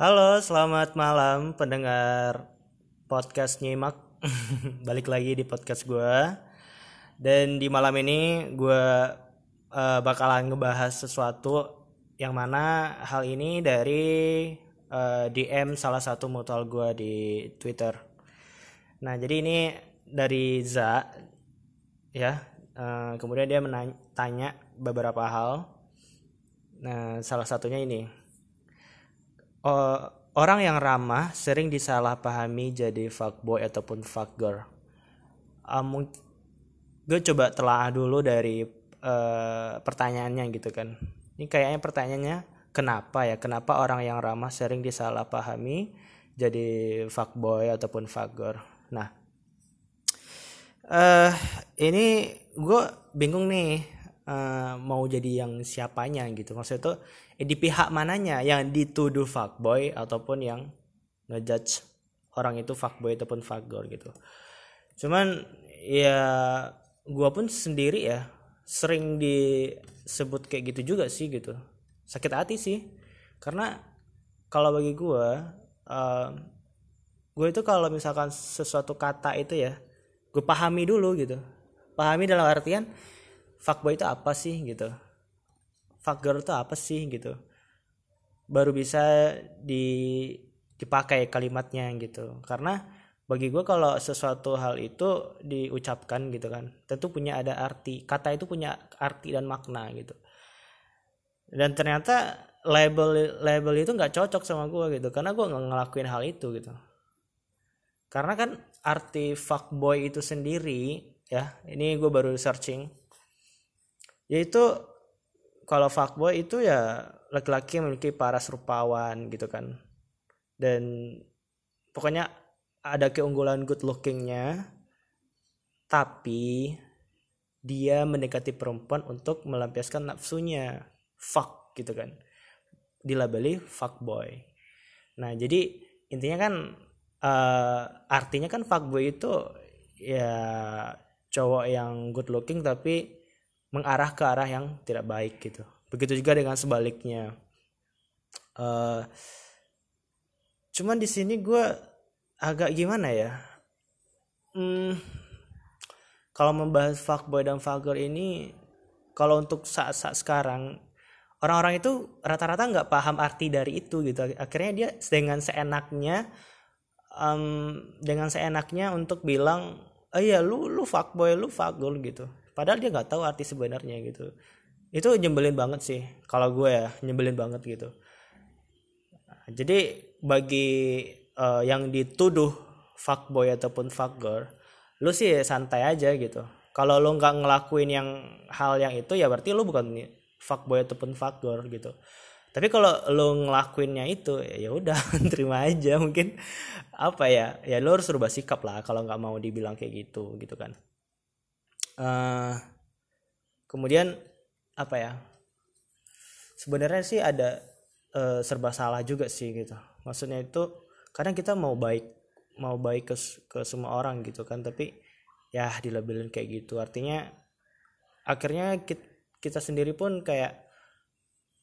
Halo, selamat malam pendengar podcast Nyimak. Balik lagi di podcast gue. Dan di malam ini gue uh, bakalan ngebahas sesuatu yang mana hal ini dari uh, eh, DM salah satu mutual gue di Twitter. Nah, jadi ini dari Za ya. Uh, kemudian dia menanya beberapa hal. Nah, salah satunya ini uh, orang yang ramah sering disalahpahami jadi fuckboy ataupun fuckgirl. Um, gue coba telah dulu dari uh, pertanyaannya gitu kan. Ini kayaknya pertanyaannya kenapa ya? Kenapa orang yang ramah sering disalahpahami jadi fuckboy ataupun fuckgirl? Nah, uh, ini gue bingung nih uh, mau jadi yang siapanya gitu. Maksudnya tuh eh, di pihak mananya? Yang dituduh fuckboy ataupun yang ngejudge orang itu fuckboy ataupun fuckgirl gitu. Cuman ya gua pun sendiri ya sering disebut kayak gitu juga sih gitu. Sakit hati sih. Karena kalau bagi gua uh, gue itu kalau misalkan sesuatu kata itu ya gue pahami dulu gitu. Pahami dalam artian fuckboy itu apa sih gitu. Fuck girl itu apa sih gitu. Baru bisa di dipakai kalimatnya gitu. Karena bagi gue kalau sesuatu hal itu diucapkan gitu kan tentu punya ada arti. Kata itu punya arti dan makna gitu. Dan ternyata label label itu nggak cocok sama gue gitu. Karena gue nggak ngelakuin hal itu gitu. Karena kan arti fuckboy itu sendiri ya ini gue baru searching yaitu kalau fuckboy itu ya laki-laki memiliki paras rupawan gitu kan. Dan pokoknya ada keunggulan good lookingnya tapi dia mendekati perempuan untuk melampiaskan nafsunya. Fuck gitu kan. Dilabeli fuckboy. Nah jadi intinya kan uh, artinya kan fuckboy itu ya cowok yang good looking tapi mengarah ke arah yang tidak baik gitu. Begitu juga dengan sebaliknya. Uh, cuman di sini gue agak gimana ya? Hmm, kalau membahas fuckboy dan fuckgirl ini kalau untuk saat-saat sekarang orang-orang itu rata-rata nggak paham arti dari itu gitu. Akhirnya dia dengan seenaknya um, dengan seenaknya untuk bilang oh iya lu lu fuckboy lu fuckgirl gitu padahal dia nggak tahu arti sebenarnya gitu. Itu nyebelin banget sih kalau gue ya nyebelin banget gitu. Jadi bagi uh, yang dituduh fuckboy ataupun fuckgirl lu sih santai aja gitu. Kalau lu nggak ngelakuin yang hal yang itu ya berarti lu bukan fuckboy ataupun fuckgirl gitu. Tapi kalau lu ngelakuinnya itu ya udah terima aja mungkin. Apa ya? Ya lu harus rubah sikap lah kalau nggak mau dibilang kayak gitu gitu kan uh, kemudian apa ya sebenarnya sih ada uh, serba salah juga sih gitu. Maksudnya itu kadang kita mau baik mau baik ke ke semua orang gitu kan tapi ya dilabelin kayak gitu. Artinya akhirnya kita, kita sendiri pun kayak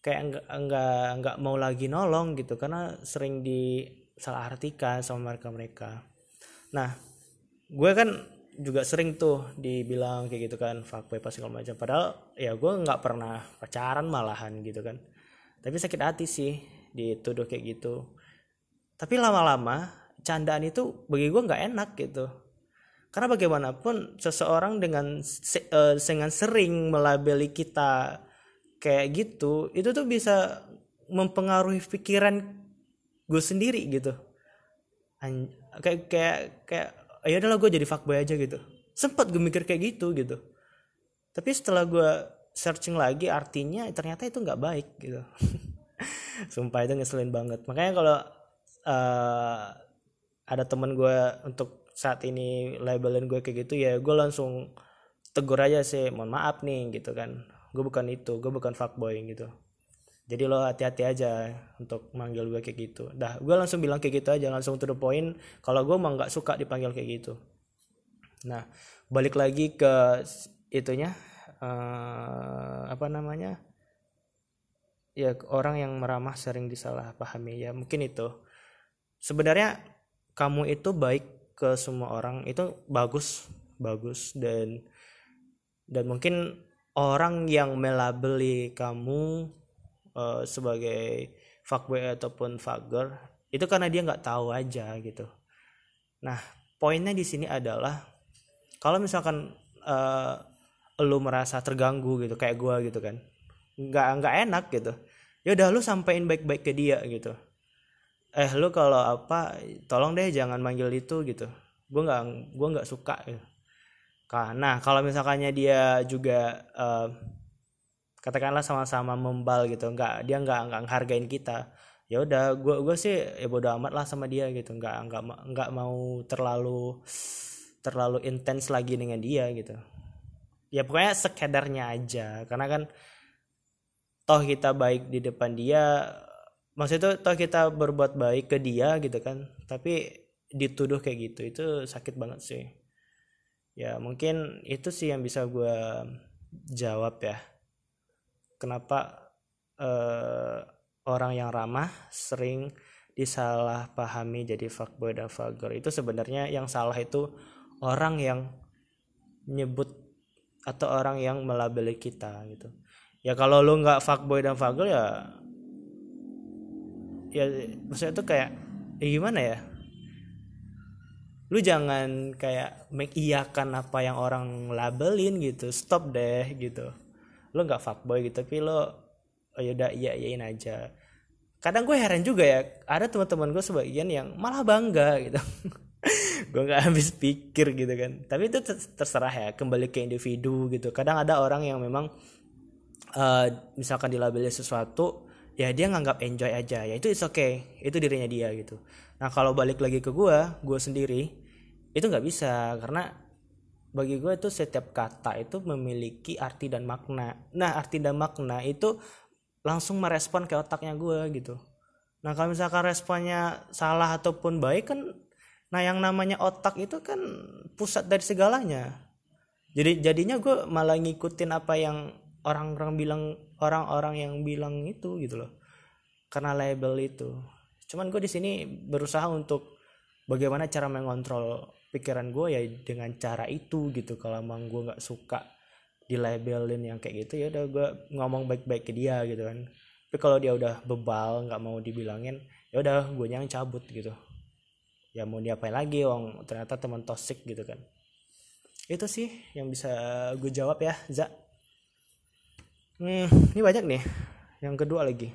kayak enggak enggak enggak mau lagi nolong gitu karena sering disalahartikan sama mereka mereka nah gue kan juga sering tuh dibilang kayak gitu kan fuckboy pas segala macam. Padahal ya gue nggak pernah pacaran malahan gitu kan. Tapi sakit hati sih dituduh kayak gitu. Tapi lama-lama candaan itu bagi gue nggak enak gitu. Karena bagaimanapun seseorang dengan uh, dengan sering melabeli kita kayak gitu itu tuh bisa mempengaruhi pikiran gue sendiri gitu. Kayak kayak kayak ya udahlah gue jadi fuckboy aja gitu. Sempat gue mikir kayak gitu gitu. Tapi setelah gue searching lagi artinya ternyata itu nggak baik gitu. Sumpah itu ngeselin banget. Makanya kalau uh, ada teman gue untuk saat ini labelin gue kayak gitu ya gue langsung tegur aja sih mohon maaf nih gitu kan. Gue bukan itu gue bukan fuckboy gitu jadi lo hati-hati aja untuk manggil gue kayak gitu. Dah gue langsung bilang kayak gitu aja langsung to the point. Kalau gue emang nggak suka dipanggil kayak gitu. Nah balik lagi ke itunya uh, apa namanya? Ya orang yang meramah sering disalahpahami. Ya mungkin itu. Sebenarnya kamu itu baik ke semua orang itu bagus bagus. Dan dan mungkin orang yang melabeli kamu uh, sebagai fuckboy ataupun fucker itu karena dia nggak tahu aja gitu. Nah poinnya di sini adalah kalau misalkan uh, lu merasa terganggu gitu kayak gua gitu kan nggak nggak enak gitu ya udah lu sampein baik-baik ke dia gitu. Eh lu kalau apa tolong deh jangan manggil itu gitu. Gue nggak gue nggak suka gitu. Nah, kalau misalkannya dia juga uh, katakanlah sama-sama membal gitu, nggak dia nggak nggak hargain kita, ya udah gue gue sih ya bodo amat lah sama dia gitu, nggak nggak nggak mau terlalu terlalu intens lagi dengan dia gitu. Ya pokoknya sekedarnya aja, karena kan toh kita baik di depan dia, maksudnya itu toh kita berbuat baik ke dia gitu kan, tapi dituduh kayak gitu itu sakit banget sih ya mungkin itu sih yang bisa gue jawab ya kenapa uh, orang yang ramah sering disalahpahami jadi fuckboy dan fucker itu sebenarnya yang salah itu orang yang nyebut atau orang yang melabeli kita gitu. Ya kalau lu nggak fuckboy dan fucker ya ya maksudnya itu kayak ya gimana ya? Lu jangan kayak mengiyakan apa yang orang labelin gitu stop deh gitu lu nggak fuckboy gitu tapi lo oh yaudah iya iyain aja. Kadang gue heran juga ya ada teman-teman gue sebagian yang malah bangga gitu. Gue nggak habis pikir gitu kan. Tapi itu terserah ya kembali ke individu gitu. Kadang ada orang yang memang uh, misalkan dilabeli sesuatu ya dia nganggap enjoy aja. Ya itu is okay. Itu dirinya dia gitu. Nah kalau balik lagi ke gue gue sendiri itu nggak bisa. Karena bagi gue itu setiap kata itu memiliki arti dan makna. Nah arti dan makna itu langsung merespon ke otaknya gue gitu. Nah kalau misalkan responnya salah ataupun baik kan nah yang namanya otak itu kan pusat dari segalanya. Jadi jadinya gue malah ngikutin apa yang orang-orang bilang orang-orang yang bilang itu gitu loh. Karena label itu. Cuman gue di sini berusaha untuk bagaimana cara mengontrol pikiran gue ya dengan cara itu gitu. Kalau emang gue nggak suka di labelin yang kayak gitu ya udah gue ngomong baik-baik ke dia gitu kan. Tapi kalau dia udah bebal nggak mau dibilangin ya udah gue yang cabut gitu. Ya mau diapain lagi wong ternyata teman toxic gitu kan. Itu sih yang bisa gue jawab ya za. Hmm, ini banyak nih. Yang kedua lagi.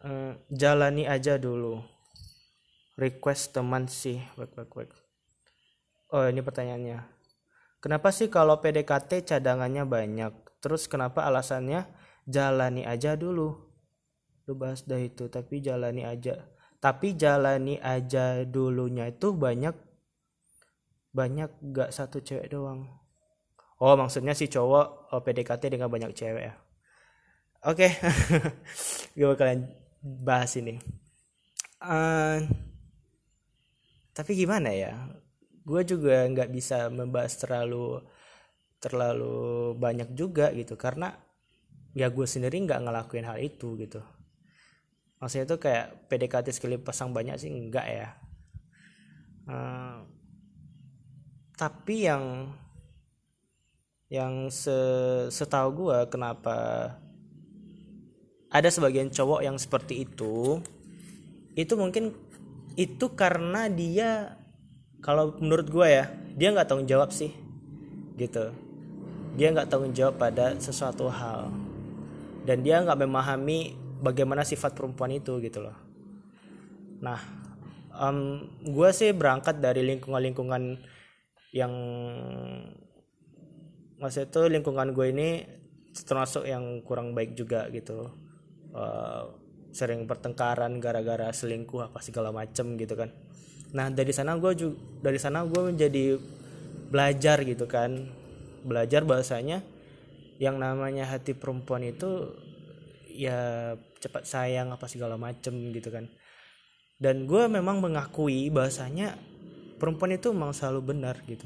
Hmm, jalani aja dulu request teman sih. Wait wait wait oh ini pertanyaannya. Kenapa sih kalau PDKT cadangannya banyak? Terus kenapa alasannya jalani aja dulu? Lu bahas dah itu tapi jalani aja. Tapi jalani aja dulunya itu banyak. Banyak gak satu cewek doang. Oh maksudnya si cowok oh, PDKT dengan banyak cewek ya. Oke, okay. gue bakalan bahas ini. Uh, tapi gimana ya? Gue juga nggak bisa membahas terlalu terlalu banyak juga gitu karena ya gue sendiri nggak ngelakuin hal itu gitu. Maksudnya itu kayak PDKT sekali pasang banyak sih enggak ya. Uh, tapi yang yang se setahu gue kenapa ada sebagian cowok yang seperti itu itu mungkin itu karena dia kalau menurut gue ya dia nggak tanggung jawab sih gitu. Dia nggak tanggung jawab pada sesuatu hal. Dan dia nggak memahami bagaimana sifat perempuan itu gitu loh. Nah um, gue sih berangkat dari lingkungan-lingkungan yang masa itu lingkungan gue ini termasuk yang kurang baik juga gitu. Uh, sering pertengkaran gara-gara selingkuh apa segala macem gitu kan. Nah dari sana gue juga dari sana gue menjadi belajar gitu kan. Belajar bahasanya yang namanya hati perempuan itu ya cepat sayang apa segala macem gitu kan. Dan gue memang mengakui bahasanya perempuan itu memang selalu benar gitu.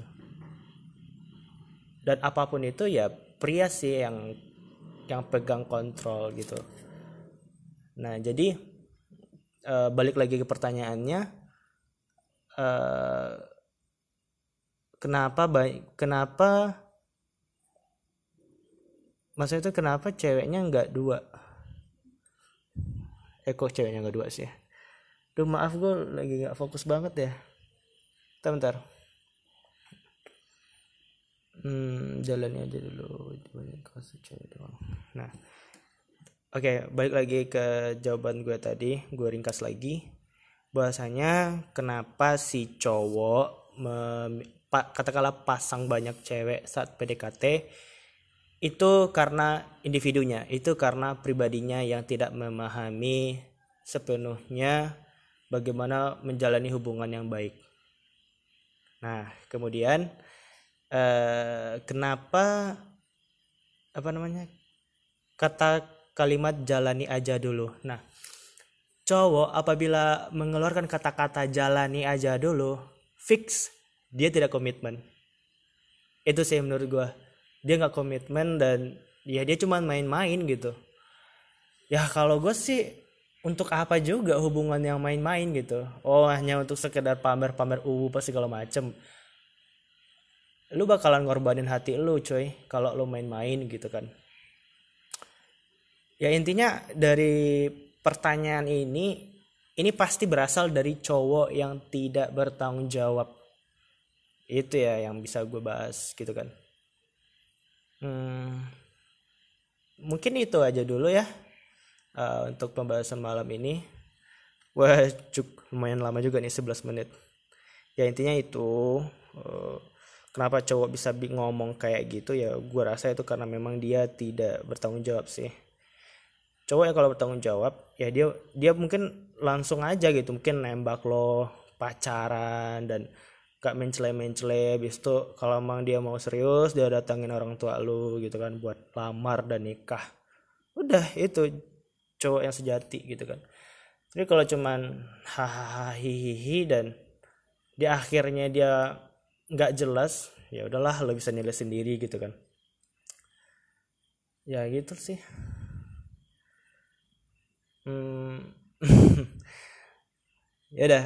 Dan apa pun itu ya pria sih yang yang pegang kontrol gitu nah jadi uh, balik lagi ke pertanyaannya uh, kenapa baik kenapa masa itu kenapa ceweknya nggak dua? Eh kok ceweknya nggak dua sih? Duh maaf gue lagi nggak fokus banget ya. Bentar, bentar. hmm jalannya aja dulu. Cewek doang. Nah oke okay, balik lagi ke jawaban gue tadi gue ringkas lagi bahasanya kenapa si cowok pa, katakanlah pasang banyak cewek saat PDKT itu karena individunya, itu karena pribadinya yang tidak memahami sepenuhnya bagaimana menjalani hubungan yang baik. Nah, kemudian eh, kenapa apa namanya kata kalimat jalani aja dulu. Nah, cowok apabila mengeluarkan kata-kata jalani aja dulu, fix dia tidak komitmen. Itu sih menurut gue dia nggak komitmen dan ya dia cuma main-main gitu. Ya kalau gue sih untuk apa juga hubungan yang main-main gitu. Oh hanya untuk sekedar pamer-pamer uh pas segala macem. Lu bakalan ngorbanin hati lu coy kalau lu main-main gitu kan ya intinya dari pertanyaan ini ini pasti berasal dari cowok yang tidak bertanggung jawab. Itu ya yang bisa gue bahas gitu kan. Hmm, mungkin itu aja dulu ya uh, untuk pembahasan malam ini. Wah cuk lumayan lama juga nih 11 menit. Ya intinya itu uh, kenapa cowok bisa ngomong kayak gitu? Ya gue rasa itu karena memang dia tidak bertanggung jawab sih cowok yang kalau bertanggung jawab ya dia dia mungkin langsung aja gitu mungkin nembak lo pacaran dan gak mencele-mencele habis itu kalau emang dia mau serius dia datangin orang tua lu gitu kan buat lamar dan nikah. Udah itu cowok yang sejati gitu kan. Tapi kalau cuman hahaha hihihi dan di akhirnya dia nggak jelas ya udahlah lo bisa nilai sendiri gitu kan. Ya gitu sih hmm ya udah.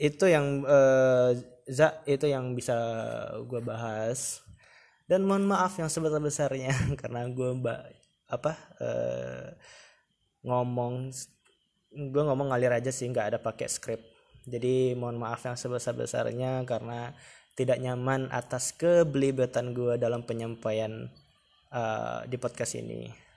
Itu yang uh, za itu yang bisa gue bahas. Dan mohon maaf yang sebesar besarnya karena gue mbak apa uh, ngomong gue ngomong ngalir aja sih nggak ada pakai skrip. Jadi mohon maaf yang sebesar besarnya karena tidak nyaman atas kebelibetan gue dalam penyampaian uh, di podcast ini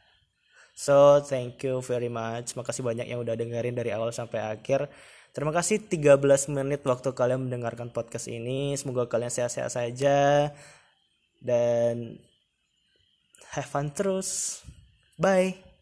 so thank you very much makasih banyak yang udah dengerin dari awal sampai akhir Terima kasih 13 menit waktu kalian mendengarkan podcast ini. Semoga kalian sehat-sehat saja dan have fun terus. Bye.